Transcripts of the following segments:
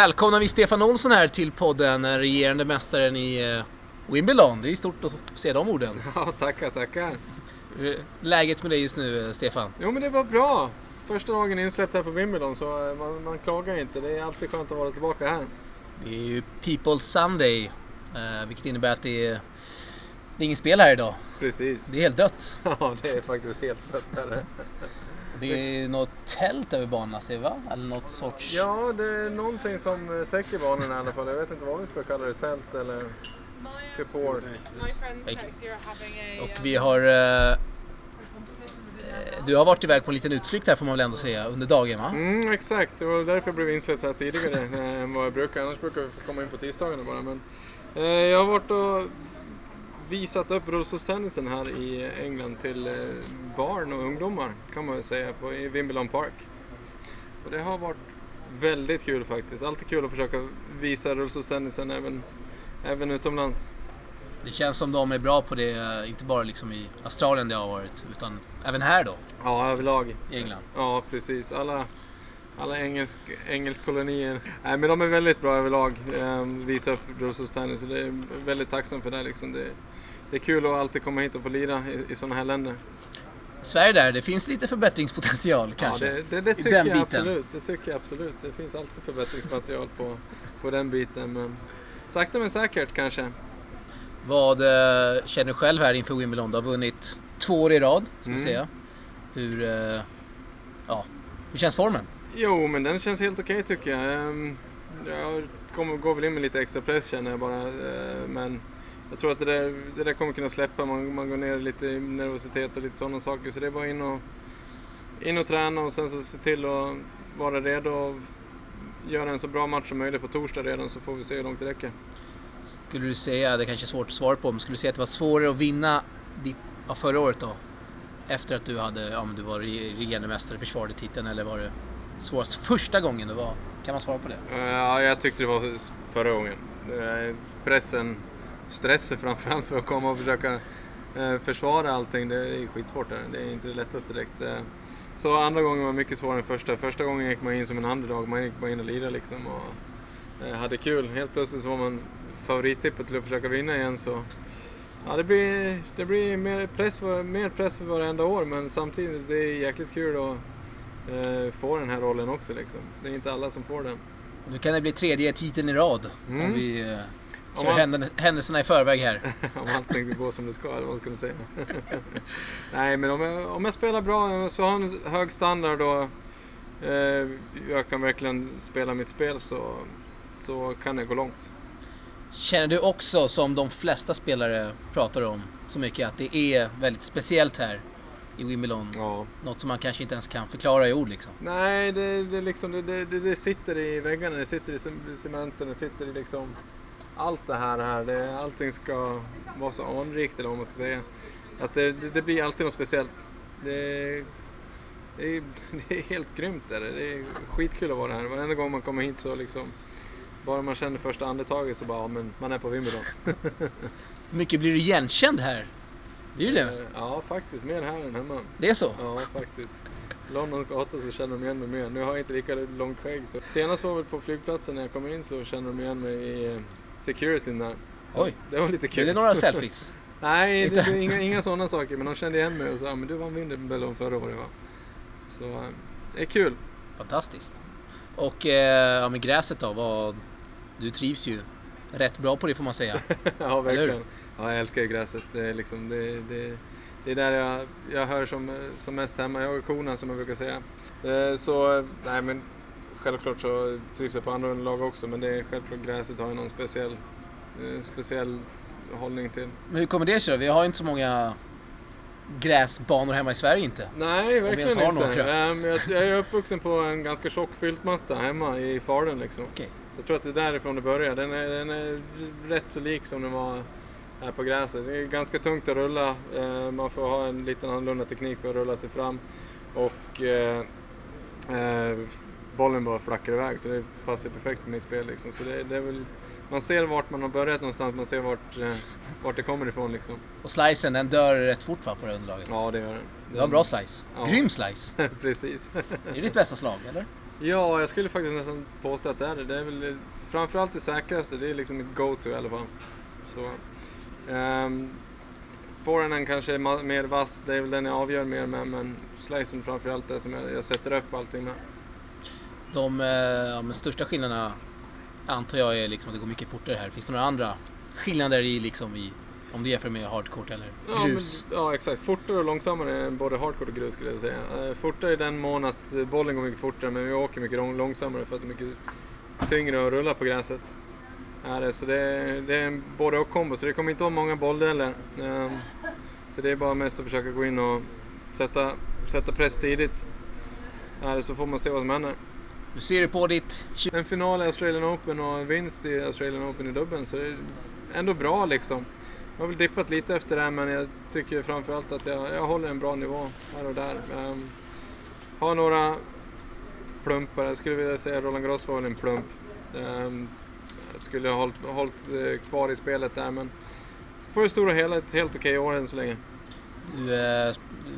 välkomnar vi Stefan Olsson här till podden, den regerande mästaren i eh, Wimbledon. Det är stort att se de orden. Ja, tackar, tackar. Läget med dig just nu, eh, Stefan? Jo, men det var bra. Första dagen insläppt här på Wimbledon, så eh, man, man klagar inte. Det är alltid skönt att vara tillbaka här. Det är ju People Sunday, eh, vilket innebär att det är, det är ingen spel här idag. Precis. Det är helt dött. Ja, det är faktiskt helt dött här. Det är något tält över banan, säger va? Eller något sorts... Ja, det är någonting som täcker banan i alla fall. Jag vet inte vad vi ska kalla det, tält eller a. Och um, vi har... Eh, eh, du har varit iväg på en liten utflykt här får man väl ändå säga, under dagen va? Mm, exakt. Det var därför jag blev insläppt här tidigare än vad jag brukar. Annars brukar vi komma in på tisdagarna bara. Men, eh, jag har varit och visat upp rullstolstennisen här i England till eh, barn och ungdomar kan man väl säga på, i Wimbledon Park. Och det har varit väldigt kul faktiskt. Alltid kul att försöka visa rullstolstennisen även, även utomlands. Det känns som de är bra på det, inte bara liksom i Australien det har varit, utan även här då, Ja, överlag. i England. Ja, precis. Alla, alla engelsk, engelskkolonier. Nej, men de är väldigt bra överlag. Eh, visa upp rullstolstennis. Så det är väldigt tacksam för det. Liksom. Det, det är kul att alltid komma hit och få lira i, i sådana här länder. Sverige där, det finns lite förbättringspotential kanske. Ja, det, det, det tycker jag biten. absolut. Det tycker jag absolut. Det finns alltid förbättringsmaterial på, på den biten. Men sakta men säkert kanske. Vad eh, känner du själv här inför Wimbledon? Du har vunnit två år i rad, ska Mm. säga. Hur, eh, ja, hur känns formen? Jo, men den känns helt okej tycker jag. Ehm, jag kommer, går väl in med lite extra press känner jag bara. Eh, men jag tror att det där, det där kommer kunna släppa. Man, man går ner lite i nervositet och lite sådana saker. Så det är bara in och, in och träna och sen så se till att vara redo och göra en så bra match som möjligt på torsdag redan så får vi se hur långt det räcker. Skulle du säga, det kanske är svårt att svara på, men skulle du säga att det var svårare att vinna ditt, ja, förra året då? Efter att du, hade, ja, men du var regerande mästare, försvarade titeln, eller var det svårast första gången du var? Kan man svara på det? Ja, jag tyckte det var förra gången. Pressen, stressen framförallt för att komma och försöka eh, försvara allting. Det är skitsvårt där. Det är inte det lättaste direkt. Eh. Så andra gången var mycket svårare än första. Första gången gick man in som en underdog. Man gick bara in och lirade liksom och eh, hade kul. Helt plötsligt så var man favorittippet till att försöka vinna igen så Ja, det blir, det blir mer, press mer press för varenda år men samtidigt det är jäkligt kul att eh, få den här rollen också liksom. Det är inte alla som får den. Nu kan det bli tredje titeln i rad om Mm. vi eh, Om kör man- händelserna i förväg här. om allting går som det ska, eller vad ska man säga? Nej, men om jag, om jag spelar bra, om jag ska ha en hög standard och eh, jag kan verkligen spela mitt spel så, så kan det gå långt. Känner du också, som de flesta spelare pratar om så mycket, att det är väldigt speciellt här i Wimbledon? Ja. Något som man kanske inte ens kan förklara i ord liksom. Nej, det, det, liksom, det, det, det, det sitter i väggarna, det sitter i cem- cementen, det sitter i liksom allt det här. här det, allting ska vara så anrikt eller vad man ska säga. Att det, det, det blir alltid något speciellt. Det, det, är, det är helt grymt. Där. Det är skitkul att vara här. Varenda gång man kommer hit så liksom bara man känner första andetaget så bara, ja men man är på Wimbledon. Hur mycket blir du igenkänd här? Blir du det? Ja, faktiskt. Mer här än hemma. Det är så? Ja, faktiskt. London gator så känner de igen mig mer. Nu har jag inte lika långt skägg. Så. Senast var väl på flygplatsen när jag kom in så kände de igen mig i eh, securityn där. Så Oj. Det var lite Är kul. det några selfies? Nej, det Inte? var inga, inga sådana saker. Men de kände igen mig och sa men du vann Wimbledon förra året va? Så eh, det är kul. Fantastiskt. Och eh, ja, med gräset då? Vad, du trivs ju rätt bra på det får man säga. ja, verkligen. Ja, jag älskar ju gräset. Det är, liksom, det, det, det är där jag, jag hör som, som mest hemma. Jag och korna som jag brukar säga. Eh, Så, nej men självklart så trivs jag på andra lag också. Men det är självklart gräset har jag någon speciell, eh, speciell hållning till. Men hur kommer det sig då? Vi har ju inte så många gräsbanor hemma i Sverige inte. Nej, verkligen har inte. några. Ehm, Jag, är uppvuxen på en ganska tjock fyltmatta hemma i Falun liksom. Okej. Jag tror att det är därifrån det börjar. Den är, den är rätt så lik som den var här på gräset. Det är ganska tungt att rulla. Eh, Man får ha en liten annorlunda teknik för att rulla sig fram. Och eh, eh, bollen bara flackar iväg så det passar perfekt för mitt spel. Liksom. Så det, det är väl, man ser vart man har börjat någonstans, man ser vart, eh, vart det kommer ifrån. Liksom. Och slicen den dör rätt fort va, på det underlaget? Ja, det gör den. Du har en bra slice. Ja. Grym slice. Precis. Är det ditt bästa slag eller? Ja, jag skulle faktiskt nästan påstå att det är det. Det är väl framförallt det säkraste. Det är liksom mitt go-to i alla fall. Så, um, Forehanden kanske är mer vass, det är väl den jag avgör mer med, men slicen framförallt det som jag, jag sätter upp allting med. De eh, ja, största skillnaderna antar jag är liksom att det går mycket fortare här. Finns det några andra skillnader i, liksom i om du jämför med hardcourt eller Ja, grus? men, ja exakt. Fortare och långsammare än både hardcourt och grus skulle jag säga. Eh, fortare i den mån att bollen går mycket fortare, men vi åker mycket lång- långsammare för att det är mycket tyngre att rulla på gräset. Är det, så det är, det är en både och kombo, så det kommer inte vara många bolldelar. Ehm, så det är bara mest att försöka gå in och sätta, sätta press tidigt. Det, så får man se vad som händer. Du ser på ditt En final i Australian Open och en vinst i Australian Open i dubbeln så det är ändå bra liksom. Jag har väl dippat lite efter det här men jag tycker framförallt att jag, jag håller en bra nivå här och där. Um, har några plumpar, jag skulle vilja säga Roland Gross var väl en plump. Um, skulle ha hållit, hållit eh, kvar i spelet där men på det stora hela ett helt okej år än så länge. Du eh,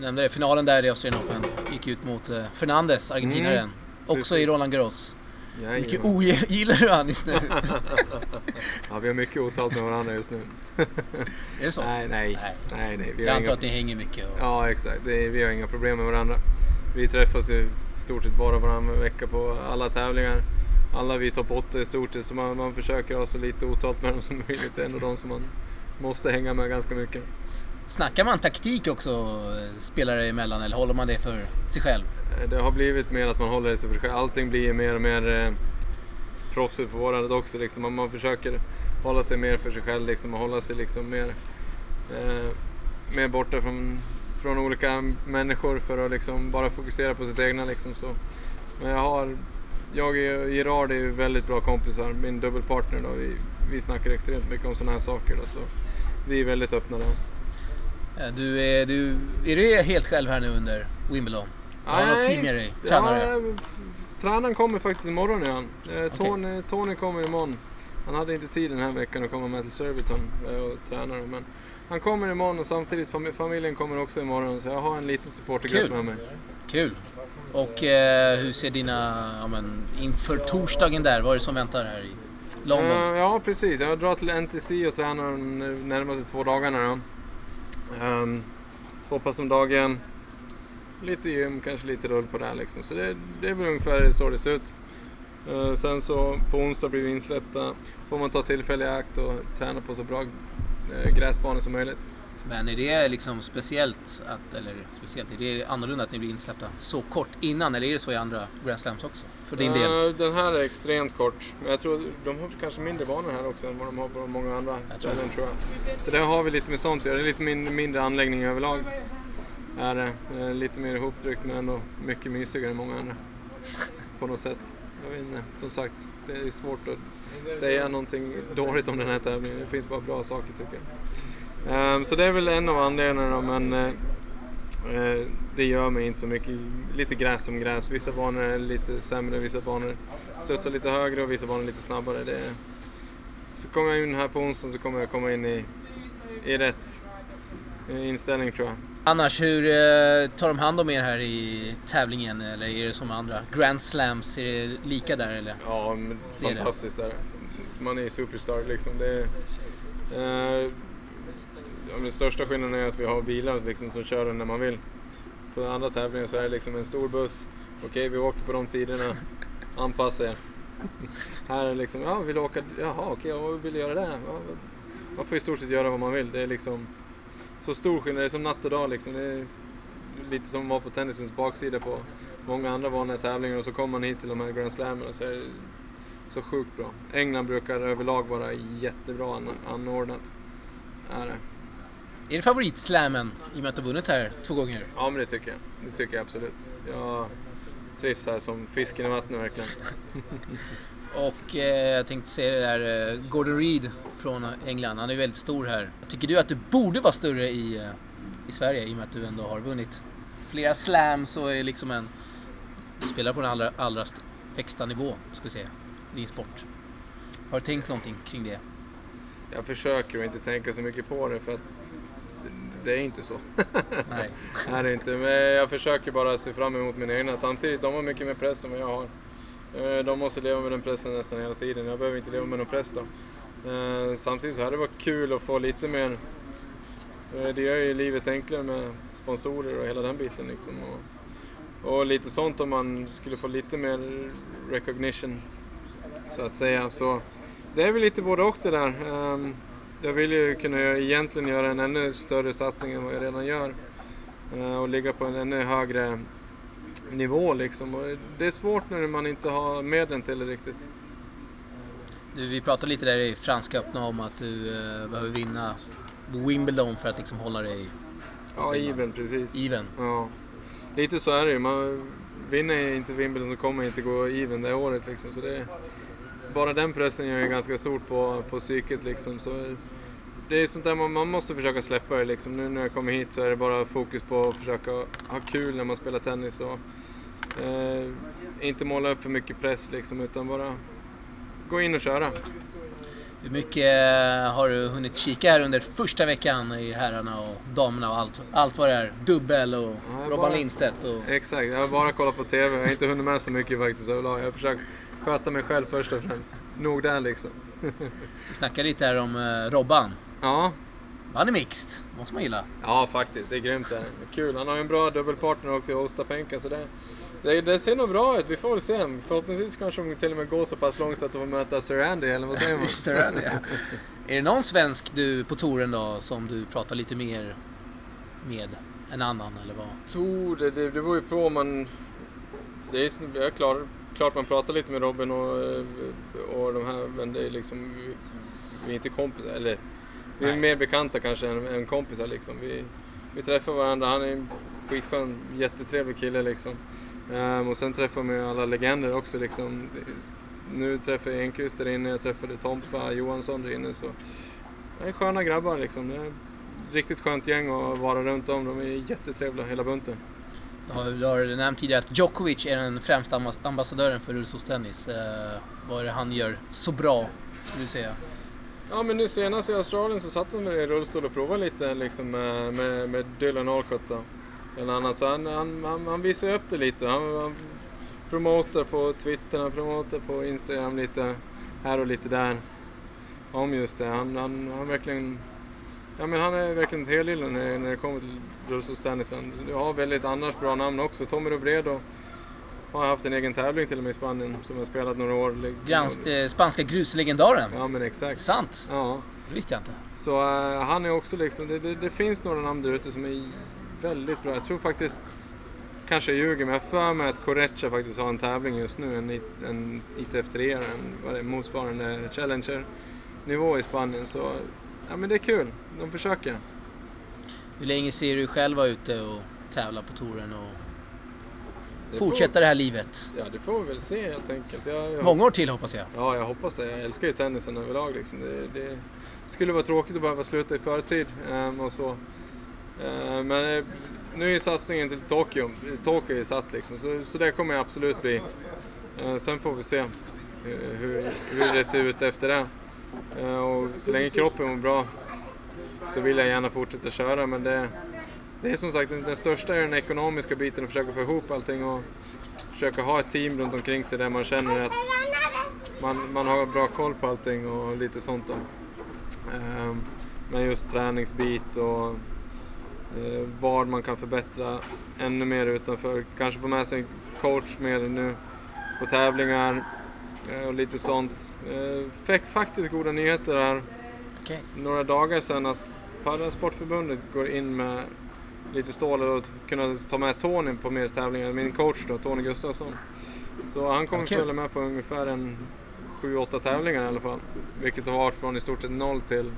nämnde det, finalen där i Australian Open gick ut mot eh, Fernandes, argentinaren. Mm, också i Roland Garros. Jajamän. Mycket ogillar du han just nu? Ja, vi har mycket otalt med varandra just nu. är det så? Nej, nej, Nej. nej, nej. Vi Jag antar inga- att ni hänger mycket. Och... Ja, exakt. Det vi har inga problem med varandra. Vi träffas i stort sett bara varannan vecka på alla tävlingar. Alla vi topp 8 i stort sett, så man, man försöker ha så lite otalt med dem som möjligt. Det är ändå de som man måste hänga med ganska mycket. Snackar man taktik också spelare emellan eller håller man det för sig själv? Eh, Det har blivit mer att man håller det sig för sig själv. Allting blir mer och mer eh, proffsigt på vårandet också. Liksom. Man, man försöker hålla sig mer för sig själv liksom, och hålla sig liksom mer, eh, mer borta från, från olika människor för att liksom bara fokusera på sitt egna. Liksom, så. Men jag har, jag och Gerard är väldigt bra kompisar, min dubbelpartner. Då. Vi, vi snackar extremt mycket om sådana här saker. Då, så vi är väldigt öppna där. Eh, Du är, du, är du helt själv här nu under Wimbledon? Har du något team med dig? Tränare? Ja, f- tränaren kommer faktiskt imorgon igen. Eh. Tony, Tony kommer imorgon. Han hade inte tid den här veckan att komma med till Surbiton eh, och träna. Men han kommer imorgon och samtidigt fam- familjen kommer också imorgon. Så jag har en liten supportergrupp med mig. Kul! Och eh, hur ser dina, ja, men, inför torsdagen där, vad är det som väntar här i London? Uh, ja, precis. Jag drar till NTC och tränar de närmaste två dagarna. Då. Ehm, två pass om dagen. Lite gym, kanske lite rull på det här liksom. Så det, det är väl ungefär så det ser ut. Uh, sen så på onsdag blir vi insläppta. Får man ta tillfälle i akt och träna på så bra uh, gräsbanor som möjligt. Men är det liksom speciellt, att, eller speciellt, är det annorlunda att ni blir insläppta så kort innan eller är det så i andra Grand Slams också? För din del? Eh, den här är extremt kort. Men jag tror de har kanske mindre banor här också än vad de har på många andra Jag tror ställen tror jag. Så där har vi lite med sånt att göra. Det är lite min, mindre anläggning överlag. Är det. Eh, lite mer ihoptryckt men ändå mycket mysigare än många andra. På något sätt. Jag vet inte. Som sagt, det är svårt att säga någonting dåligt om den här tävlingen. Det finns bara bra saker tycker jag. Ehm, så det är väl en av anledningarna men eh, eh, det gör mig inte så mycket. Lite gräs som gräs. Vissa banor är lite sämre, vissa banor studsar lite högre och vissa banor lite snabbare. Det är... Så kommer jag in här på onsdag så kommer jag komma in i, i rätt eh, inställning tror jag. Annars, hur tar de hand om er här i tävlingen eller är det som andra Grand Slams? Är det lika där eller? Ja, men är det. fantastiskt är det. Så Man är ju superstar liksom. Det är, eh, ja, största skillnaden är att vi har bilar liksom, som kör den när man vill. På andra tävlingar så är det liksom en stor buss. Okej, vi åker på de tiderna. Anpassa er. Här är det liksom, ja, vill du åka? Jaha, okej, vad vill du göra där? Ja, man får i stort sett göra vad man vill. Det är liksom så stor skillnad. Det är som natt och dag liksom. Det är lite som att vara på tennisens baksida på många andra vanliga tävlingar och så kommer man hit till de här Grand Slammen och så är det så sjukt bra. England brukar överlag vara jättebra anordnat. Är det. Är det favoritslammen i och med att du vunnit här två gånger? Ja men det tycker jag. Det tycker jag absolut. Jag trivs här som fisken i vattnet verkligen. Och eh, jag tänkte säga det där, eh, Gordon Reed från England, han är väldigt stor här. Tycker du att du borde vara större i, eh, i Sverige i och med att du ändå har vunnit flera slams och är liksom en... Du spelar på den allra, allra st- högsta nivå, ska vi säga, i din sport. Har du tänkt någonting kring det? Jag försöker att inte tänka så mycket på det för att det är inte så. Nej. är det inte. Men jag försöker bara se fram emot mina egna. Samtidigt, de har mycket mer press än vad jag har. Eh, de måste leva med den pressen nästan hela tiden. Jag behöver inte leva med någon press då. Eh, samtidigt så hade det varit kul att få lite mer... Eh, det gör ju livet enklare med sponsorer och hela den biten liksom. Och, och lite sånt om man skulle få lite mer recognition så att säga. Så det är väl lite både och det där. Jag vill ju kunna egentligen göra en ännu större satsning än vad jag redan gör. Och ligga på en ännu högre nivå liksom. Och det är svårt när man inte har medlen till det riktigt. Du, vi pratade lite där i Franska öppna om att du eh, behöver vinna Wimbledon för att liksom hålla dig... Ja, even precis. Even. Ja. Lite så är det ju. Man vinner inte Wimbledon så kommer inte gå even det året liksom. Så det, bara den pressen gör ju ganska stort på, på psyket liksom. Så det är sånt där man, man måste försöka släppa det liksom. Nu när jag kommer hit så är det bara fokus på att försöka ha kul när man spelar tennis. Och, eh, inte måla upp för mycket press liksom, utan bara gå in och köra. Hur mycket eh, har du hunnit kika här under första veckan i herrarna och damerna och allt, allt vad det är? Dubbel och Robban Lindstedt och... Exakt, jag har bara kollat på TV. Jag har inte hunnit med så mycket faktiskt överlag. Jag har försökt sköta mig själv först och främst. Nog där liksom. Vi snackade lite här om uh, Robban. Ja. Han är mixed, måste man gilla. Ja, faktiskt. Det är grymt. Det kul. Han har en bra dubbelpartner och Ostapenka, så det, det, det ser nog bra ut. Vi får väl se. Förhoppningsvis kanske de till och med går så pass långt att de får möta Sir Andy, eller vad säger man? Sir Andy, ja. Är det någon svensk du på touren då som du pratar lite mer med än annan, eller vad? Tour, det, det, beror ju på man... Det är, jag är klar, klart man pratar lite med Robin och, och de här, men det är liksom... Vi, vi är inte kompisar, eller vi är Nej. mer bekanta kanske än, än kompisar liksom. Vi, vi träffar varandra, han är en skitskön, jättetrevlig kille liksom. Um, och sen träffar man ju alla legender också liksom. Nu träffar jag Enqvist där inne, jag träffade Tompa Johansson där inne. Så det är sköna grabbar liksom. Det är ett riktigt skönt gäng att vara runt om. De är jättetrevliga hela bunten. Du har nämnt tidigare att Djokovic är den främsta ambassadören för rullstolstennis. Eh, vad är det han gör så bra, skulle du säga? Ja men nu senast i Australien så satt han i rullstol och provade lite liksom, eh, med, med, Dylan Alcott då. Bland annat. Så han, han, han, han visade upp det lite. Han, han promotar på Twitter, han promotar på Instagram lite här och lite där. Om just det. Han, han, han verkligen... Ja men han är verkligen ett helylle när, när det kommer till rullstolstennisen. Du har väldigt annars bra namn också. Tommy Robredo har haft en egen tävling till och med i Spanien som har spelat några år. Liksom. Eh, spanska gruslegendaren. Ja men exakt. Sant? Ja. Det visste jag inte. Så uh, han är också liksom, det, det, det finns några namn där ute som är väldigt bra. Jag tror faktiskt, kanske jag ljuger, men jag för mig att Correcha faktiskt har en tävling just nu, en, en ITF 3 en motsvarande Challenger-nivå i Spanien. Så ja, men det är kul, de försöker. Hur länge ser du själv vara ute och tävla på touren och det fortsätta får, det här livet? Ja, det får vi väl se helt enkelt. Jag, jag, Många år till hoppas jag. Ja, jag hoppas det. Jag älskar ju tennisen överlag. Liksom. Det, det skulle vara tråkigt att behöva sluta i förtid. Um, och så. Uh, men eh, nu är satsningen till Tokyo. Tokyo är satt liksom, så, så det kommer jag absolut bli. Uh, sen får vi se hur, hur det ser ut efter det. Eh, och så länge kroppen mår bra så vill jag gärna fortsätta köra men det, det är som sagt den, största är den ekonomiska biten och försöka få ihop allting och försöka ha ett team runt omkring sig där man känner att man, man har bra koll på allting och lite sånt då. Eh, men just träningsbit och eh, vad man kan förbättra ännu mer utanför. Kanske få med sig en coach med nu på tävlingar och lite sånt. Uh, fick faktiskt goda nyheter här okay. några dagar sedan att Parasportförbundet går in med lite stål och kunna ta med Tony på mer tävlingar. Min coach då, Tony Gustafsson. Så han kommer okay. följa med på ungefär en 7-8 tävlingar i alla fall. Vilket har varit från i stort sett noll till,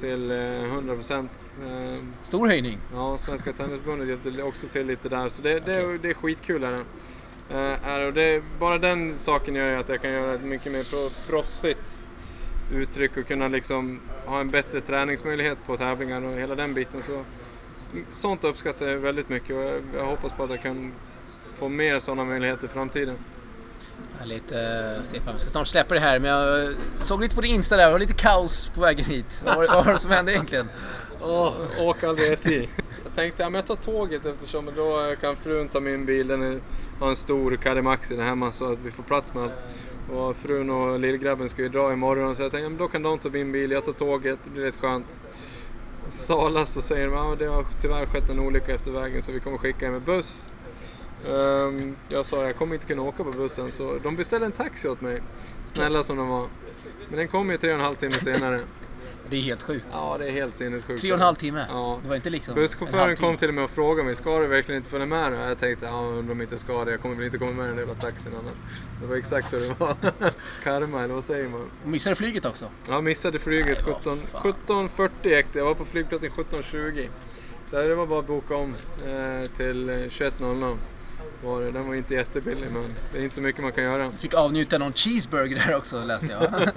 till 100 eh, procent. Eh, Stor höjning! Ja, Svenska Tennisförbundet hjälpte också till lite där. Så det, det, okay. det är skitkul. Här. Uh, är, och det, bara den saken gör ju att jag kan göra ett mycket mer proffsigt uttryck och kunna liksom ha en bättre träningsmöjlighet på tävlingar och hela den biten. Så sånt uppskattar jag väldigt mycket och jag hoppas på att jag kan få mer sådana möjligheter i framtiden. Härligt uh, Stefan, vi ska snart släppa det här men jag såg lite på din Insta där, det var lite kaos på vägen hit. Vad var, vad var det som hände egentligen? Oh, åk aldrig SJ tänkte ja, men jag tar tåget eftersom då kan frun ta min bil. Den har en stor Karimaxi där hemma så att vi får plats med allt. Och frun och lillgrabben ska ju dra imorgon så jag tänkte ja, men då kan de ta min bil, jag tar tåget, det blir rätt skönt. Sala så säger de att ja, det har tyvärr skett en olycka efter vägen så vi kommer skicka er med buss. Um, jag sa jag kommer inte kunna åka på bussen så de beställde en taxi åt mig. Snälla som de var. Men den kom ju tre och en halv timme senare. Det är helt sjukt. Ja, det är helt sinnessjukt. Tre och en halv timme? Ja. Det var inte liksom en Busschauffören kom till och med och frågade mig, ska du verkligen inte följa med nu? Jag tänkte, ja undrar om jag inte ska det, jag kommer väl inte komma med i den jävla taxin annars. Det var exakt så det var. Karma, eller vad säger man? Och missade flyget också? Jag missade flyget Nej, vad 17 fan. 17.40 gick det. Jag var på flygplatsen 17.20. Så det var bara att boka om eh, till eh, 21.00. Var det. Den var inte jättebillig men det är inte så mycket man kan göra. Fick avnjuta någon cheeseburger där också läste jag?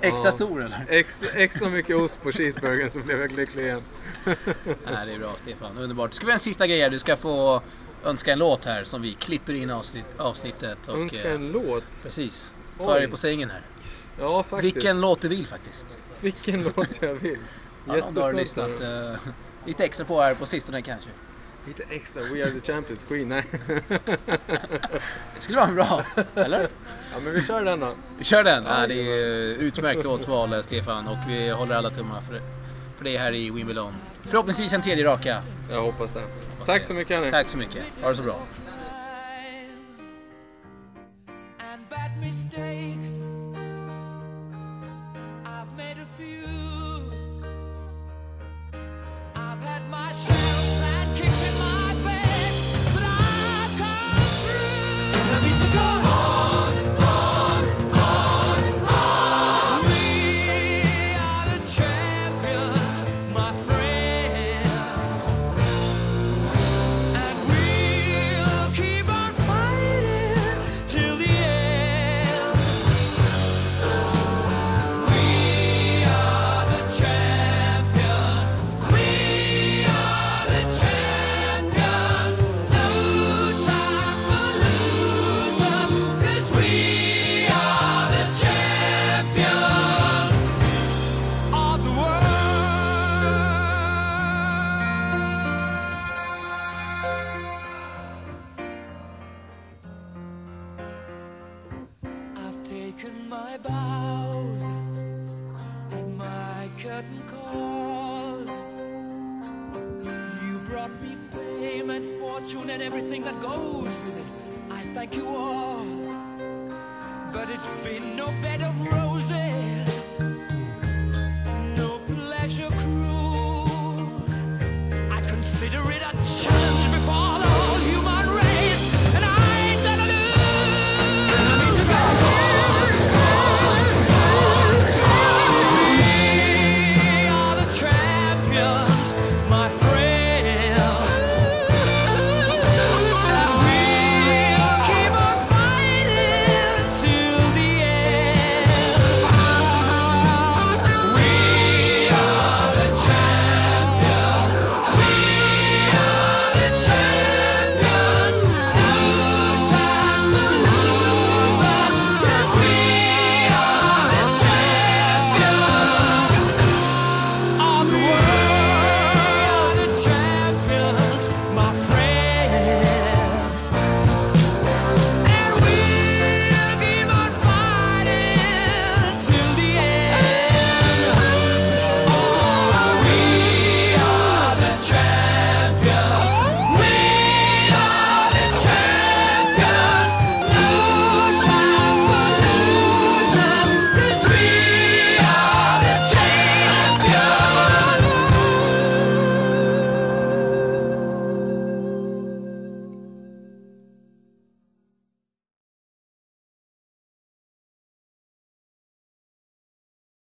Extra Ja. stor eller? Extra, extra mycket ost på cheeseburgern så blev jag lycklig igen. Nej, det är bra Stefan. Underbart. Ska vi en sista grej här? Du ska få önska en låt här som vi klipper in avsnitt, avsnittet. Och, Önska eh, en låt. Precis. Ta dig på sängen här. Ja faktiskt. Vilken låt du vill faktiskt. Vilken låt jag vill. Ja, om du har lyssnat eh, lite extra på här på sistone kanske. Lite extra We Are The Champions Queen. Nej. Det skulle vara bra, eller? ja men vi kör den då. Vi kör den! Ja, det är utmärkt låtval Stefan och vi håller alla tummar för, för det här i Wimbledon. Förhoppningsvis en tredje raka. Jag hoppas det. Tack så mycket hörni. Tack så mycket. Ha det så bra. taken my bows and my curtain calls. You brought me fame and fortune and everything that goes with it. I thank you all, but it's been no bed of roses, no pleasure cruise. I consider it a challenge.